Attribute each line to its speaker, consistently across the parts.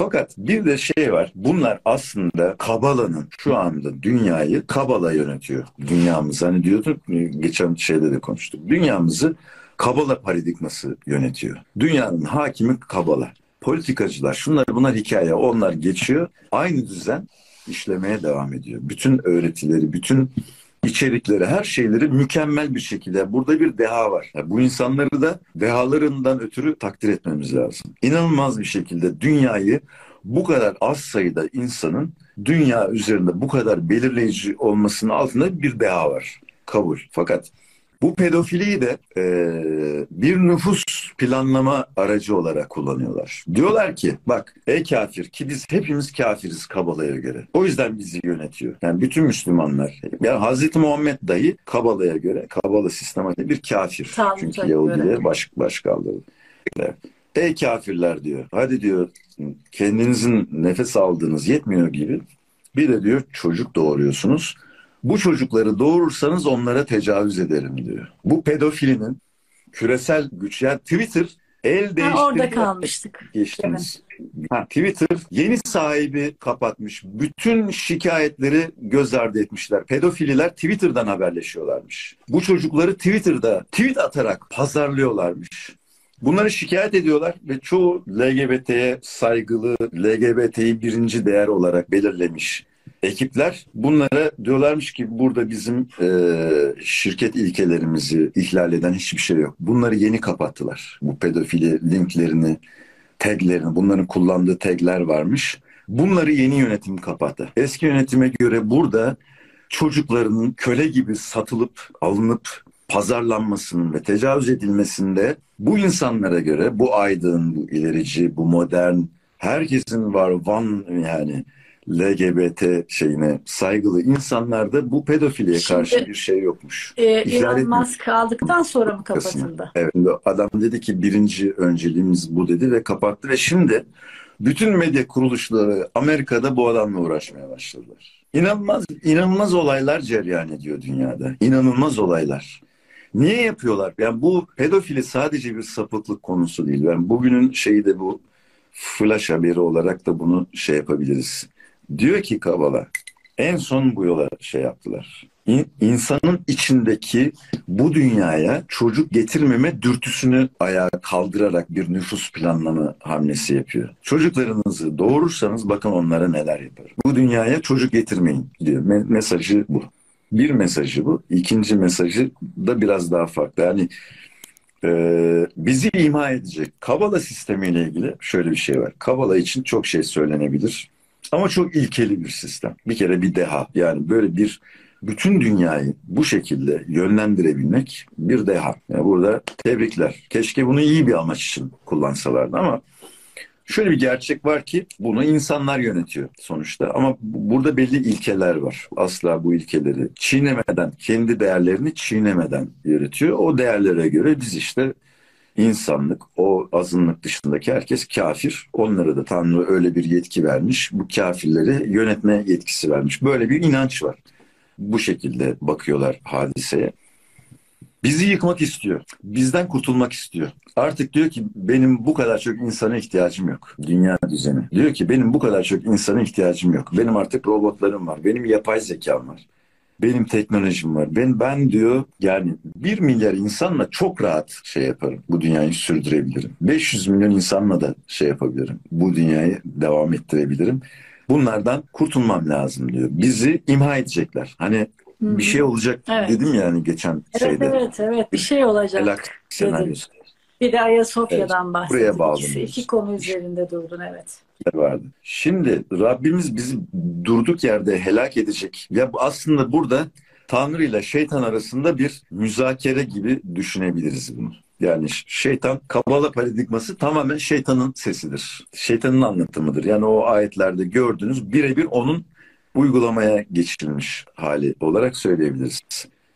Speaker 1: Fakat bir de şey var. Bunlar aslında Kabala'nın şu anda dünyayı Kabala yönetiyor. Dünyamız hani diyorduk geçen şeyde de konuştuk. Dünyamızı Kabala paradigması yönetiyor. Dünyanın hakimi Kabala. Politikacılar şunlar bunlar hikaye onlar geçiyor. Aynı düzen işlemeye devam ediyor. Bütün öğretileri, bütün içerikleri, her şeyleri mükemmel bir şekilde. Burada bir deha var. Yani bu insanları da dehalarından ötürü takdir etmemiz lazım. İnanılmaz bir şekilde dünyayı bu kadar az sayıda insanın dünya üzerinde bu kadar belirleyici olmasının altında bir deha var. Kabul. Fakat bu pedofiliyi de e, bir nüfus planlama aracı olarak kullanıyorlar. Diyorlar ki bak ey kafir ki biz hepimiz kafiriz Kabala'ya göre. O yüzden bizi yönetiyor. Yani bütün Müslümanlar. Yani Hazreti Muhammed dahi Kabala'ya göre Kabala sistematiği bir kafir.
Speaker 2: Tamam,
Speaker 1: Çünkü Yahudi'ye baş, baş kaldırdı. Ey kafirler diyor. Hadi diyor kendinizin nefes aldığınız yetmiyor gibi bir de diyor çocuk doğuruyorsunuz. Bu çocukları doğurursanız onlara tecavüz ederim diyor. Bu pedofilinin küresel güç yani Twitter el değiştirdi.
Speaker 2: Orada kalmıştık.
Speaker 1: Geçtiniz. Ha, Twitter yeni sahibi kapatmış. Bütün şikayetleri göz ardı etmişler. Pedofililer Twitter'dan haberleşiyorlarmış. Bu çocukları Twitter'da tweet atarak pazarlıyorlarmış. Bunları şikayet ediyorlar ve çoğu LGBT'ye saygılı, LGBT'yi birinci değer olarak belirlemiş ekipler bunlara diyorlarmış ki burada bizim e, şirket ilkelerimizi ihlal eden hiçbir şey yok. Bunları yeni kapattılar. Bu pedofili linklerini, taglerini, bunların kullandığı tagler varmış. Bunları yeni yönetim kapattı. Eski yönetime göre burada çocuklarının köle gibi satılıp alınıp pazarlanmasının ve tecavüz edilmesinde bu insanlara göre bu aydın, bu ilerici, bu modern, herkesin var van yani LGBT şeyine saygılı insanlarda bu pedofiliye
Speaker 2: Şimdi,
Speaker 1: karşı bir şey yokmuş.
Speaker 2: E, Elon Musk aldıktan sonra mı kapatıldı?
Speaker 1: Evet. Adam dedi ki birinci önceliğimiz bu dedi ve kapattı ve şimdi bütün medya kuruluşları Amerika'da bu adamla uğraşmaya başladılar. İnanılmaz, inanılmaz olaylar cereyan ediyor dünyada. İnanılmaz olaylar. Niye yapıyorlar? Yani bu pedofili sadece bir sapıklık konusu değil. Yani bugünün şeyi de bu flash haberi olarak da bunu şey yapabiliriz. Diyor ki Kavala en son bu yola şey yaptılar. İnsanın içindeki bu dünyaya çocuk getirmeme dürtüsünü ayağa kaldırarak bir nüfus planlama hamlesi yapıyor. Çocuklarınızı doğurursanız bakın onlara neler yapar. Bu dünyaya çocuk getirmeyin diyor. mesajı bu. Bir mesajı bu. İkinci mesajı da biraz daha farklı. Yani e, bizi imha edecek. Kavala sistemiyle ilgili şöyle bir şey var. Kavala için çok şey söylenebilir. Ama çok ilkeli bir sistem. Bir kere bir deha. Yani böyle bir bütün dünyayı bu şekilde yönlendirebilmek bir deha. Yani burada tebrikler. Keşke bunu iyi bir amaç için kullansalardı ama şöyle bir gerçek var ki bunu insanlar yönetiyor sonuçta. Ama burada belli ilkeler var. Asla bu ilkeleri çiğnemeden, kendi değerlerini çiğnemeden yönetiyor. O değerlere göre biz işte insanlık, o azınlık dışındaki herkes kafir. Onlara da Tanrı öyle bir yetki vermiş. Bu kafirleri yönetme yetkisi vermiş. Böyle bir inanç var. Bu şekilde bakıyorlar hadiseye. Bizi yıkmak istiyor. Bizden kurtulmak istiyor. Artık diyor ki benim bu kadar çok insana ihtiyacım yok. Dünya düzeni. Diyor ki benim bu kadar çok insana ihtiyacım yok. Benim artık robotlarım var. Benim yapay zekam var. Benim teknolojim var. Ben ben diyor yani bir milyar insanla çok rahat şey yaparım. Bu dünyayı sürdürebilirim. 500 milyon insanla da şey yapabilirim. Bu dünyayı devam ettirebilirim. Bunlardan kurtulmam lazım diyor. Bizi imha edecekler. Hani hmm. bir şey olacak evet. dedim yani geçen
Speaker 2: evet,
Speaker 1: şeyde.
Speaker 2: Evet evet bir şey olacak.
Speaker 1: Helak senaryosu.
Speaker 2: Bir de Ayasofya'dan evet, bahsettik.
Speaker 1: Buraya bağlı.
Speaker 2: İki konu üzerinde durdun evet
Speaker 1: vardı. Şimdi Rabbimiz bizi durduk yerde helak edecek. Ya aslında burada Tanrı ile şeytan arasında bir müzakere gibi düşünebiliriz bunu. Yani şeytan kabala paradigması tamamen şeytanın sesidir. Şeytanın anlatımıdır. Yani o ayetlerde gördüğünüz birebir onun uygulamaya geçirilmiş hali olarak söyleyebiliriz.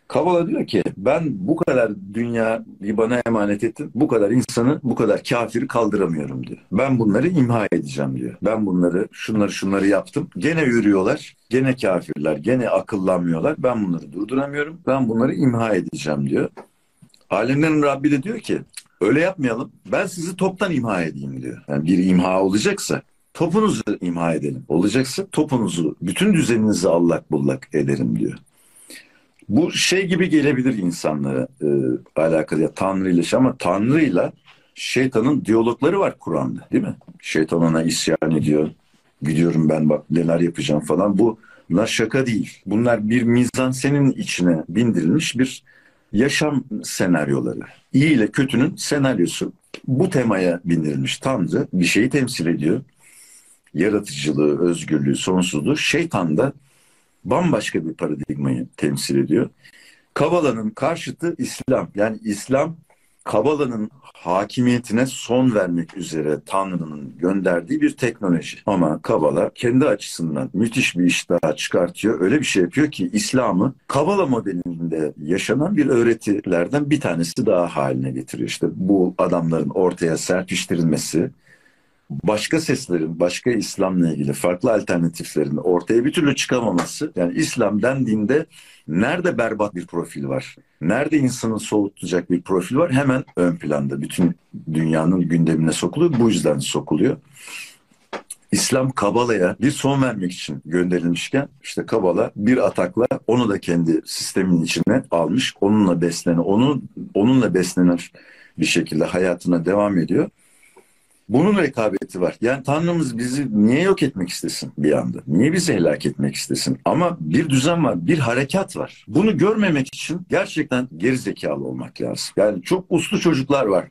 Speaker 1: Kavala diyor ki ben bu kadar dünya bana emanet ettin. Bu kadar insanı, bu kadar kafiri kaldıramıyorum diyor. Ben bunları imha edeceğim diyor. Ben bunları, şunları şunları yaptım. Gene yürüyorlar. Gene kafirler. Gene akıllanmıyorlar. Ben bunları durduramıyorum. Ben bunları imha edeceğim diyor. Alemlerin Rabbi de diyor ki öyle yapmayalım. Ben sizi toptan imha edeyim diyor. Yani bir imha olacaksa topunuzu imha edelim. Olacaksa topunuzu, bütün düzeninizi allak bullak ederim diyor. Bu şey gibi gelebilir insanlara e, alakalı ya Tanrı ile ama Tanrı ile şeytanın diyalogları var Kur'an'da değil mi? Şeytan ona isyan ediyor. Gidiyorum ben bak neler yapacağım falan. Bu bunlar şaka değil. Bunlar bir mizansenin içine bindirilmiş bir yaşam senaryoları. İyi ile kötünün senaryosu. Bu temaya bindirilmiş Tanrı bir şeyi temsil ediyor. Yaratıcılığı, özgürlüğü, sonsuzluğu. Şeytan da bambaşka bir paradigmayı temsil ediyor. Kabala'nın karşıtı İslam. Yani İslam Kabala'nın hakimiyetine son vermek üzere Tanrı'nın gönderdiği bir teknoloji. Ama Kabala kendi açısından müthiş bir iş daha çıkartıyor. Öyle bir şey yapıyor ki İslam'ı Kabala modelinde yaşanan bir öğretilerden bir tanesi daha haline getiriyor. İşte bu adamların ortaya serpiştirilmesi, başka seslerin, başka İslam'la ilgili farklı alternatiflerin ortaya bir türlü çıkamaması. Yani İslam dendiğinde nerede berbat bir profil var, nerede insanı soğutacak bir profil var hemen ön planda. Bütün dünyanın gündemine sokuluyor. Bu yüzden sokuluyor. İslam Kabala'ya bir son vermek için gönderilmişken işte Kabala bir atakla onu da kendi sistemin içine almış. Onunla beslenen, onu, onunla beslenen bir şekilde hayatına devam ediyor. Bunun rekabeti var. Yani Tanrımız bizi niye yok etmek istesin bir anda? Niye bizi helak etmek istesin? Ama bir düzen var, bir harekat var. Bunu görmemek için gerçekten geri zekalı olmak lazım. Yani çok uslu çocuklar var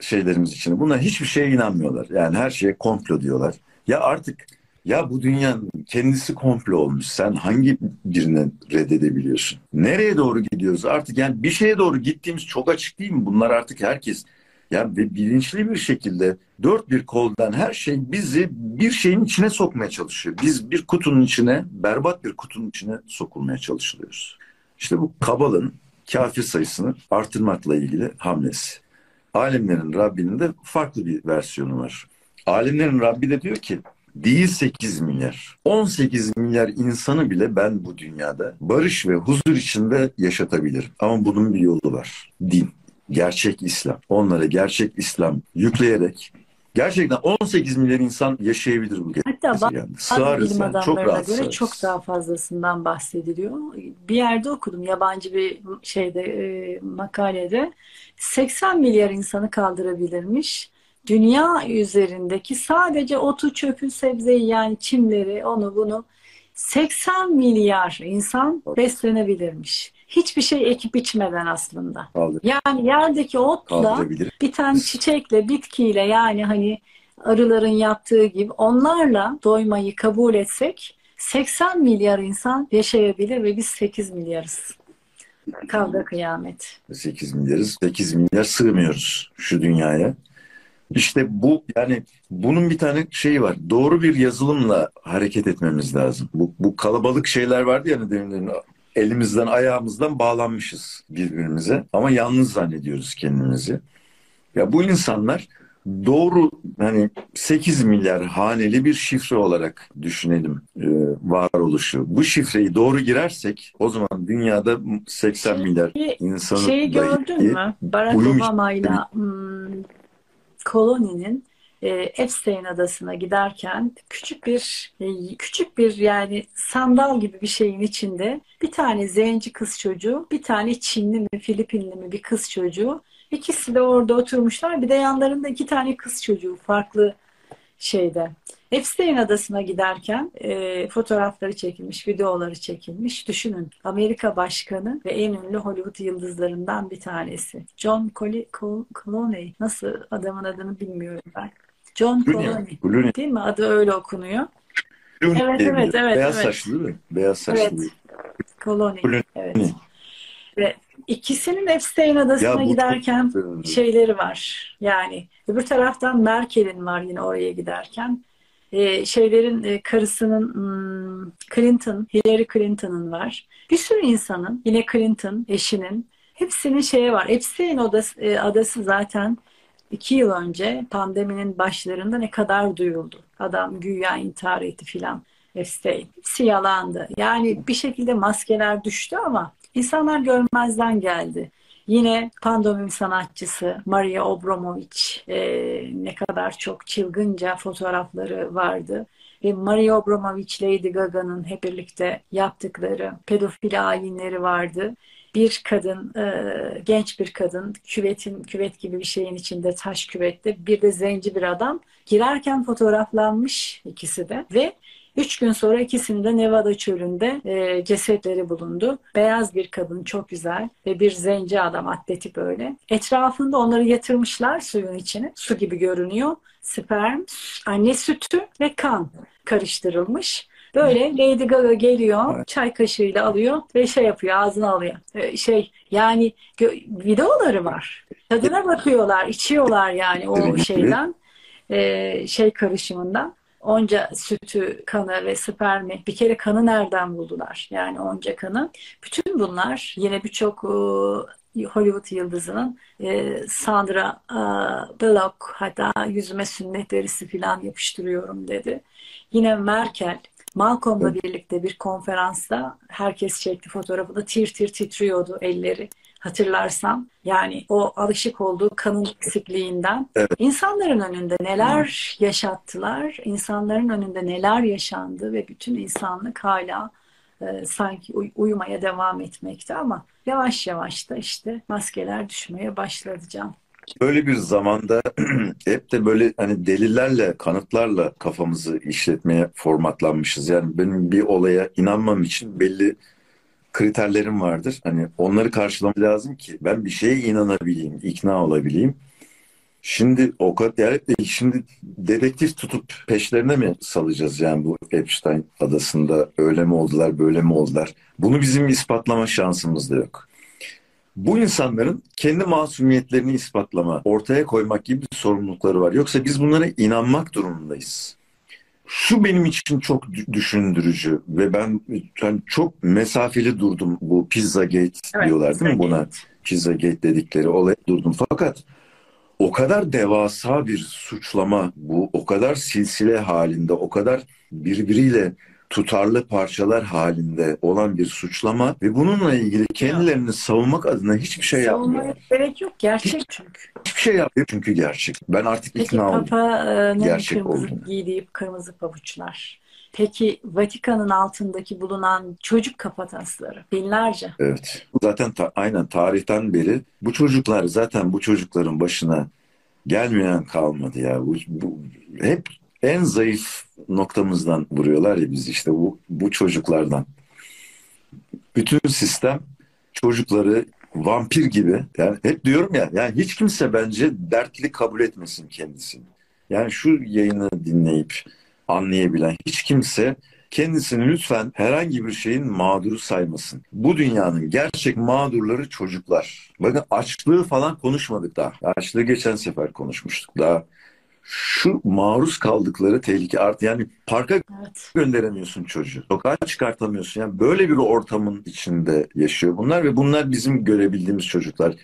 Speaker 1: şeylerimiz için. Bunlar hiçbir şeye inanmıyorlar. Yani her şeye komplo diyorlar. Ya artık ya bu dünyanın kendisi komplo olmuş. Sen hangi birini reddedebiliyorsun? Nereye doğru gidiyoruz? Artık yani bir şeye doğru gittiğimiz çok açık değil mi? Bunlar artık herkes yani bilinçli bir şekilde dört bir koldan her şey bizi bir şeyin içine sokmaya çalışıyor. Biz bir kutunun içine, berbat bir kutunun içine sokulmaya çalışılıyoruz. İşte bu Kabala'nın kafir sayısını artırmakla ilgili hamlesi. Alemlerin Rabbinin de farklı bir versiyonu var. Alemlerin Rabbi de diyor ki değil 8 milyar. 18 milyar insanı bile ben bu dünyada barış ve huzur içinde yaşatabilirim. Ama bunun bir yolu var. Din gerçek İslam. Onlara gerçek İslam yükleyerek gerçekten 18 milyar insan yaşayabilir bu
Speaker 2: Hatta bazı yani.
Speaker 1: Sığarız
Speaker 2: bilim
Speaker 1: yani. Çok rahat
Speaker 2: göre
Speaker 1: sığarız.
Speaker 2: çok daha fazlasından bahsediliyor. Bir yerde okudum yabancı bir şeyde e, makalede 80 milyar insanı kaldırabilirmiş. Dünya üzerindeki sadece otu, çöpü, sebzeyi yani çimleri, onu bunu 80 milyar insan beslenebilirmiş. Hiçbir şey ekip biçmeden aslında.
Speaker 1: Kaldır,
Speaker 2: Yani yerdeki otla bir tane çiçekle, bitkiyle yani hani arıların yaptığı gibi onlarla doymayı kabul etsek 80 milyar insan yaşayabilir ve biz 8 milyarız. Kavga kıyamet.
Speaker 1: 8 milyarız. 8 milyar sığmıyoruz şu dünyaya. İşte bu yani bunun bir tane şeyi var. Doğru bir yazılımla hareket etmemiz lazım. Bu, bu kalabalık şeyler vardı ya hani demin elimizden ayağımızdan bağlanmışız birbirimize ama yalnız zannediyoruz kendimizi. Ya bu insanlar doğru hani 8 milyar haneli bir şifre olarak düşünelim e, varoluşu. Bu şifreyi doğru girersek o zaman dünyada 80 milyar insanın
Speaker 2: Şeyi gördün mü? Barack Obama'yla hmm, koloninin Epstein adasına giderken küçük bir e, küçük bir yani sandal gibi bir şeyin içinde bir tane zenci kız çocuğu, bir tane Çinli mi, Filipinli mi bir kız çocuğu. İkisi de orada oturmuşlar. Bir de yanlarında iki tane kız çocuğu farklı şeyde. Epstein adasına giderken e, fotoğrafları çekilmiş, videoları çekilmiş. Düşünün Amerika başkanı ve en ünlü Hollywood yıldızlarından bir tanesi. John Col Col Clooney. Nasıl adamın adını bilmiyorum ben. John
Speaker 1: Clooney.
Speaker 2: Değil mi? Adı öyle okunuyor.
Speaker 1: Clooney
Speaker 2: Evet, evet, evet,
Speaker 1: Beyaz
Speaker 2: evet.
Speaker 1: saçlı değil mi? Beyaz saçlı.
Speaker 2: Evet. Clooney.
Speaker 1: Clooney.
Speaker 2: Evet. Ve ikisinin Epstein adasına
Speaker 1: Ya
Speaker 2: giderken
Speaker 1: çok-
Speaker 2: şeyleri var. Yani öbür taraftan Merkel'in var yine oraya giderken. Ee, şeylerin e, karısının hmm, Clinton, Hillary Clinton'ın var. Bir sürü insanın yine Clinton eşinin hepsinin şeye var. Epstein odası, e, adası zaten iki yıl önce pandeminin başlarında ne kadar duyuldu. Adam güya intihar etti filan. Epstein. Hepsi yalandı. Yani bir şekilde maskeler düştü ama insanlar görmezden geldi. Yine pandomim sanatçısı Maria Obramovich e, ne kadar çok çılgınca fotoğrafları vardı. Ve Maria Obramovich, Lady Gaga'nın hep birlikte yaptıkları pedofili ayinleri vardı. Bir kadın, e, genç bir kadın küvetin, küvet gibi bir şeyin içinde taş küvette bir de zenci bir adam girerken fotoğraflanmış ikisi de ve Üç gün sonra ikisinin de Nevada çölünde e, cesetleri bulundu. Beyaz bir kadın çok güzel ve bir zenci adam atletik böyle. Etrafında onları yatırmışlar suyun içine. Su gibi görünüyor. Sperm, anne sütü ve kan karıştırılmış. Böyle Lady Gaga geliyor, evet. çay kaşığıyla alıyor ve şey yapıyor, ağzına alıyor. Ee, şey yani videoları var. Tadına bakıyorlar, içiyorlar yani o şeyden, e, şey karışımından. Onca sütü, kanı ve spermi. Bir kere kanı nereden buldular? Yani onca kanı. Bütün bunlar yine birçok e, Hollywood yıldızının e, Sandra e, Bullock hatta yüzüme sünnet derisi falan yapıştırıyorum dedi. Yine Merkel Malcolm'la birlikte bir konferansta herkes çekti fotoğrafını tir tir titriyordu elleri hatırlarsam. Yani o alışık olduğu kanın eksikliğinden. Evet. İnsanların önünde neler yaşattılar, insanların önünde neler yaşandı ve bütün insanlık hala e, sanki uy- uyumaya devam etmekte ama yavaş yavaş da işte maskeler düşmeye başladı can.
Speaker 1: Böyle bir zamanda hep de böyle hani delillerle, kanıtlarla kafamızı işletmeye formatlanmışız. Yani benim bir olaya inanmam için belli kriterlerim vardır. Hani onları karşılamam lazım ki ben bir şeye inanabileyim, ikna olabileyim. Şimdi o kadar yani şimdi dedektif tutup peşlerine mi salacağız yani bu Epstein adasında öyle mi oldular böyle mi oldular? Bunu bizim ispatlama şansımız da yok bu insanların kendi masumiyetlerini ispatlama, ortaya koymak gibi bir sorumlulukları var. Yoksa biz bunlara inanmak durumundayız. Şu benim için çok düşündürücü ve ben yani çok mesafeli durdum bu Pizzagate evet, diyorlar değil mi buna? Pizzagate dedikleri olay durdum. Fakat o kadar devasa bir suçlama bu, o kadar silsile halinde, o kadar birbiriyle tutarlı parçalar halinde olan bir suçlama ve bununla ilgili kendilerini savunmak adına hiçbir şey yapmıyor. Savunmaya
Speaker 2: gerek yok. Gerçek Hiç, çünkü.
Speaker 1: Hiçbir şey yapmıyor çünkü gerçek. Ben artık Peki, ikna oldum.
Speaker 2: Papa gerçek kırmızı oldum. giydiğip kırmızı pabuçlar. Peki Vatikan'ın altındaki bulunan çocuk kafatasları binlerce.
Speaker 1: Evet. Zaten ta- aynen tarihten beri bu çocuklar zaten bu çocukların başına gelmeyen kalmadı ya. Bu, bu hep en zayıf noktamızdan vuruyorlar ya biz işte bu, bu çocuklardan. Bütün sistem çocukları vampir gibi yani hep diyorum ya yani hiç kimse bence dertli kabul etmesin kendisini. Yani şu yayını dinleyip anlayabilen hiç kimse kendisini lütfen herhangi bir şeyin mağduru saymasın. Bu dünyanın gerçek mağdurları çocuklar. Bakın açlığı falan konuşmadık daha. Açlığı geçen sefer konuşmuştuk. Daha şu maruz kaldıkları tehlike art yani parka evet. gönderemiyorsun çocuğu. Sokağa çıkartamıyorsun. Yani böyle bir ortamın içinde yaşıyor bunlar ve bunlar bizim görebildiğimiz çocuklar.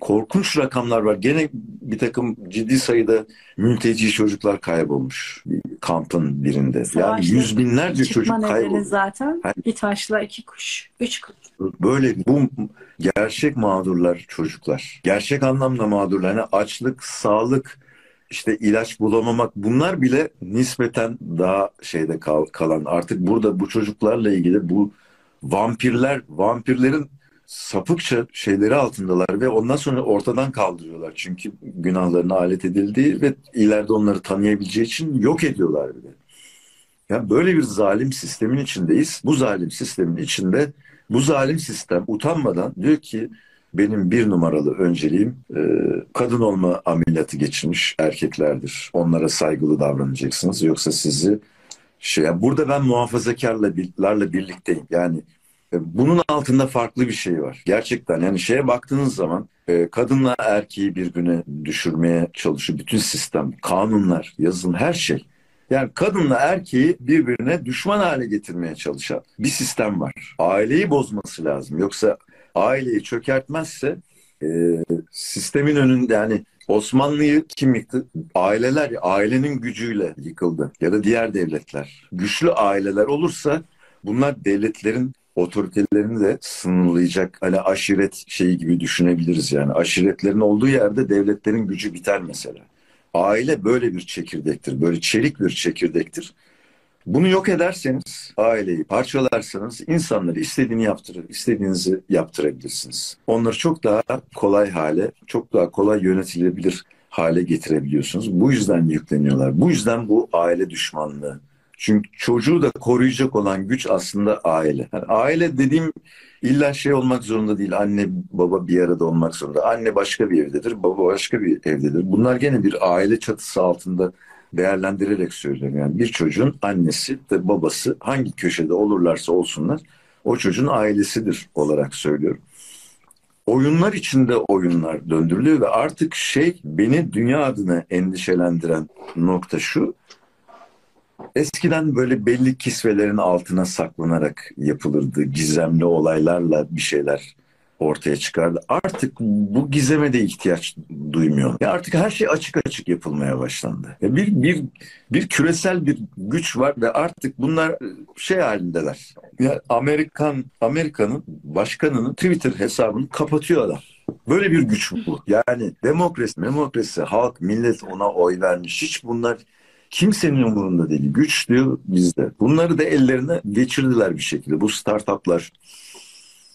Speaker 1: Korkunç rakamlar var. Gene bir takım ciddi sayıda mülteci çocuklar kaybolmuş kampın birinde. Savaşta yani yüz binlerce çocuk kaybolmuş.
Speaker 2: zaten yani, bir taşla iki kuş, üç kuş.
Speaker 1: Böyle bu gerçek mağdurlar çocuklar. Gerçek anlamda mağdurlar. Yani açlık, sağlık, işte ilaç bulamamak bunlar bile nispeten daha şeyde kal, kalan. Artık burada bu çocuklarla ilgili bu vampirler, vampirlerin sapıkça şeyleri altındalar ve ondan sonra ortadan kaldırıyorlar. Çünkü günahlarına alet edildiği ve ileride onları tanıyabileceği için yok ediyorlar bile. Yani böyle bir zalim sistemin içindeyiz. Bu zalim sistemin içinde bu zalim sistem utanmadan diyor ki benim bir numaralı önceliğim e, kadın olma ameliyatı geçirmiş erkeklerdir. Onlara saygılı davranacaksınız. Yoksa sizi şey yani burada ben muhafazakarlarla birlikteyim. Yani e, bunun altında farklı bir şey var. Gerçekten yani şeye baktığınız zaman e, kadınla erkeği birbirine düşürmeye çalışıyor. Bütün sistem, kanunlar, yazılım her şey. Yani kadınla erkeği birbirine düşman hale getirmeye çalışan bir sistem var. Aileyi bozması lazım. Yoksa aileyi çökertmezse e, sistemin önünde yani Osmanlı'yı kim yıktı? Aileler, ailenin gücüyle yıkıldı ya da diğer devletler. Güçlü aileler olursa bunlar devletlerin otoritelerini de sınırlayacak hani aşiret şeyi gibi düşünebiliriz yani. Aşiretlerin olduğu yerde devletlerin gücü biter mesela. Aile böyle bir çekirdektir. Böyle çelik bir çekirdektir. Bunu yok ederseniz, aileyi parçalarsanız insanları istediğini yaptırır, istediğinizi yaptırabilirsiniz. Onları çok daha kolay hale, çok daha kolay yönetilebilir hale getirebiliyorsunuz. Bu yüzden yükleniyorlar. Bu yüzden bu aile düşmanlığı. Çünkü çocuğu da koruyacak olan güç aslında aile. Yani aile dediğim illa şey olmak zorunda değil. Anne baba bir arada olmak zorunda. Anne başka bir evdedir, baba başka bir evdedir. Bunlar gene bir aile çatısı altında değerlendirerek söylüyorum. Yani bir çocuğun annesi ve babası hangi köşede olurlarsa olsunlar o çocuğun ailesidir olarak söylüyorum. Oyunlar içinde oyunlar döndürülüyor ve artık şey beni dünya adına endişelendiren nokta şu. Eskiden böyle belli kisvelerin altına saklanarak yapılırdı. Gizemli olaylarla bir şeyler ortaya çıkardı. Artık bu gizeme de ihtiyaç duymuyor. Ya artık her şey açık açık yapılmaya başlandı. Ya bir bir bir küresel bir güç var ve artık bunlar şey halindeler. Ya Amerikan Amerika'nın başkanının Twitter hesabını kapatıyor adam. Böyle bir güç bu. Yani demokrasi, demokrasi, halk, millet ona oy vermiş. Hiç bunlar kimsenin umurunda değil. Güç diyor bizde. Bunları da ellerine geçirdiler bir şekilde. Bu startuplar,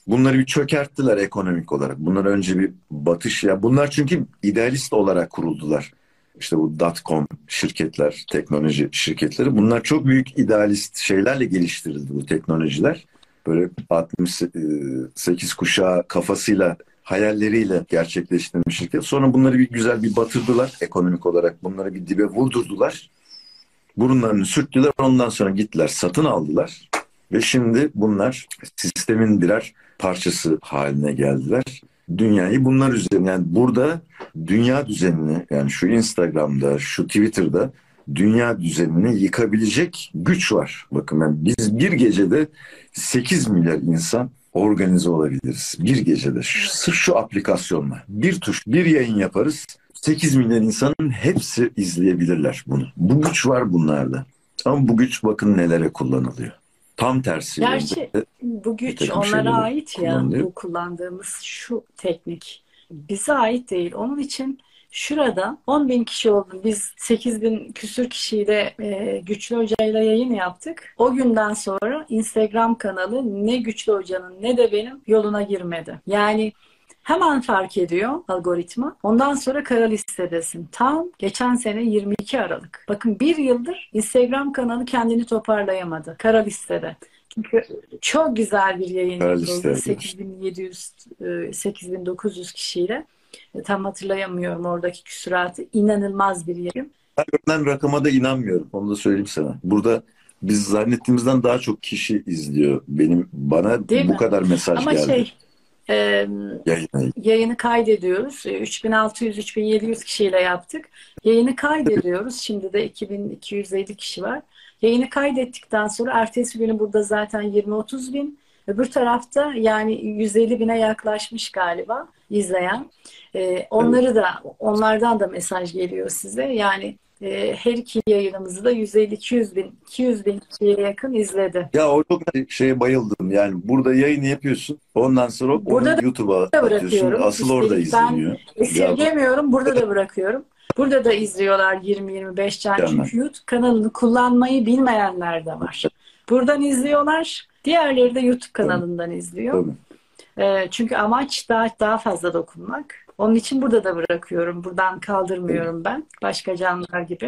Speaker 1: Bunları bir çökerttiler ekonomik olarak. Bunlar önce bir batış ya. Bunlar çünkü idealist olarak kuruldular. İşte bu dot-com şirketler, teknoloji şirketleri. Bunlar çok büyük idealist şeylerle geliştirildi bu teknolojiler. Böyle 68 kuşağı kafasıyla, hayalleriyle gerçekleştirilmiş şirket. Sonra bunları bir güzel bir batırdılar ekonomik olarak. Bunları bir dibe vurdurdular. Burunlarını sürttüler. Ondan sonra gittiler, satın aldılar. Ve şimdi bunlar sistemin birer parçası haline geldiler. Dünyayı bunlar üzerine yani burada dünya düzenini yani şu Instagram'da şu Twitter'da dünya düzenini yıkabilecek güç var. Bakın yani biz bir gecede 8 milyar insan organize olabiliriz. Bir gecede sırf şu aplikasyonla bir tuş bir yayın yaparız 8 milyar insanın hepsi izleyebilirler bunu. Bu güç var bunlarda. Ama bu güç bakın nelere kullanılıyor. Tam tersi.
Speaker 2: Gerçi bu güç onlara ait ya bu kullandığımız şu teknik. Bize ait değil. Onun için şurada 10 bin kişi oldu. Biz 8 bin küsür kişiyle e, Güçlü Hoca'yla yayın yaptık. O günden sonra Instagram kanalı ne Güçlü Hoca'nın ne de benim yoluna girmedi. Yani Hemen fark ediyor algoritma. Ondan sonra kara listedesin. Tam geçen sene 22 Aralık. Bakın bir yıldır Instagram kanalı kendini toparlayamadı. Kara listede. Çünkü çok güzel bir yayın yapıldı. 8700 8900 kişiyle. E, tam hatırlayamıyorum oradaki küsuratı. İnanılmaz bir yayın.
Speaker 1: Ben rakama da inanmıyorum. Onu da söyleyeyim sana. Burada biz zannettiğimizden daha çok kişi izliyor. Benim bana Değil bu mi? kadar mesaj
Speaker 2: Ama
Speaker 1: geldi.
Speaker 2: Şey e, yayını. yayını kaydediyoruz. 3600-3700 e, kişiyle yaptık. Yayını kaydediyoruz. Şimdi de 2250 kişi var. Yayını kaydettikten sonra ertesi günü burada zaten 20-30 bin. Öbür tarafta yani 150 bine yaklaşmış galiba izleyen. Ee, onları da onlardan da mesaj geliyor size. Yani e, her iki yayınımızı da 150-200 bin, 200 bin kişiye yakın izledi.
Speaker 1: Ya o çok şeye bayıldım. Yani burada yayını yapıyorsun. Ondan sonra burada onu YouTube'a atıyorsun. Asıl işte orada izleniyor.
Speaker 2: Ben esirgemiyorum. Burada da bırakıyorum. Burada da izliyorlar 20-25 can. Çünkü YouTube kanalını kullanmayı bilmeyenler de var. Buradan izliyorlar. Diğerleri de YouTube kanalından Tabii. izliyor. Tabii. E, çünkü amaç daha daha fazla dokunmak. Onun için burada da bırakıyorum. Buradan kaldırmıyorum ben. Başka canlılar gibi.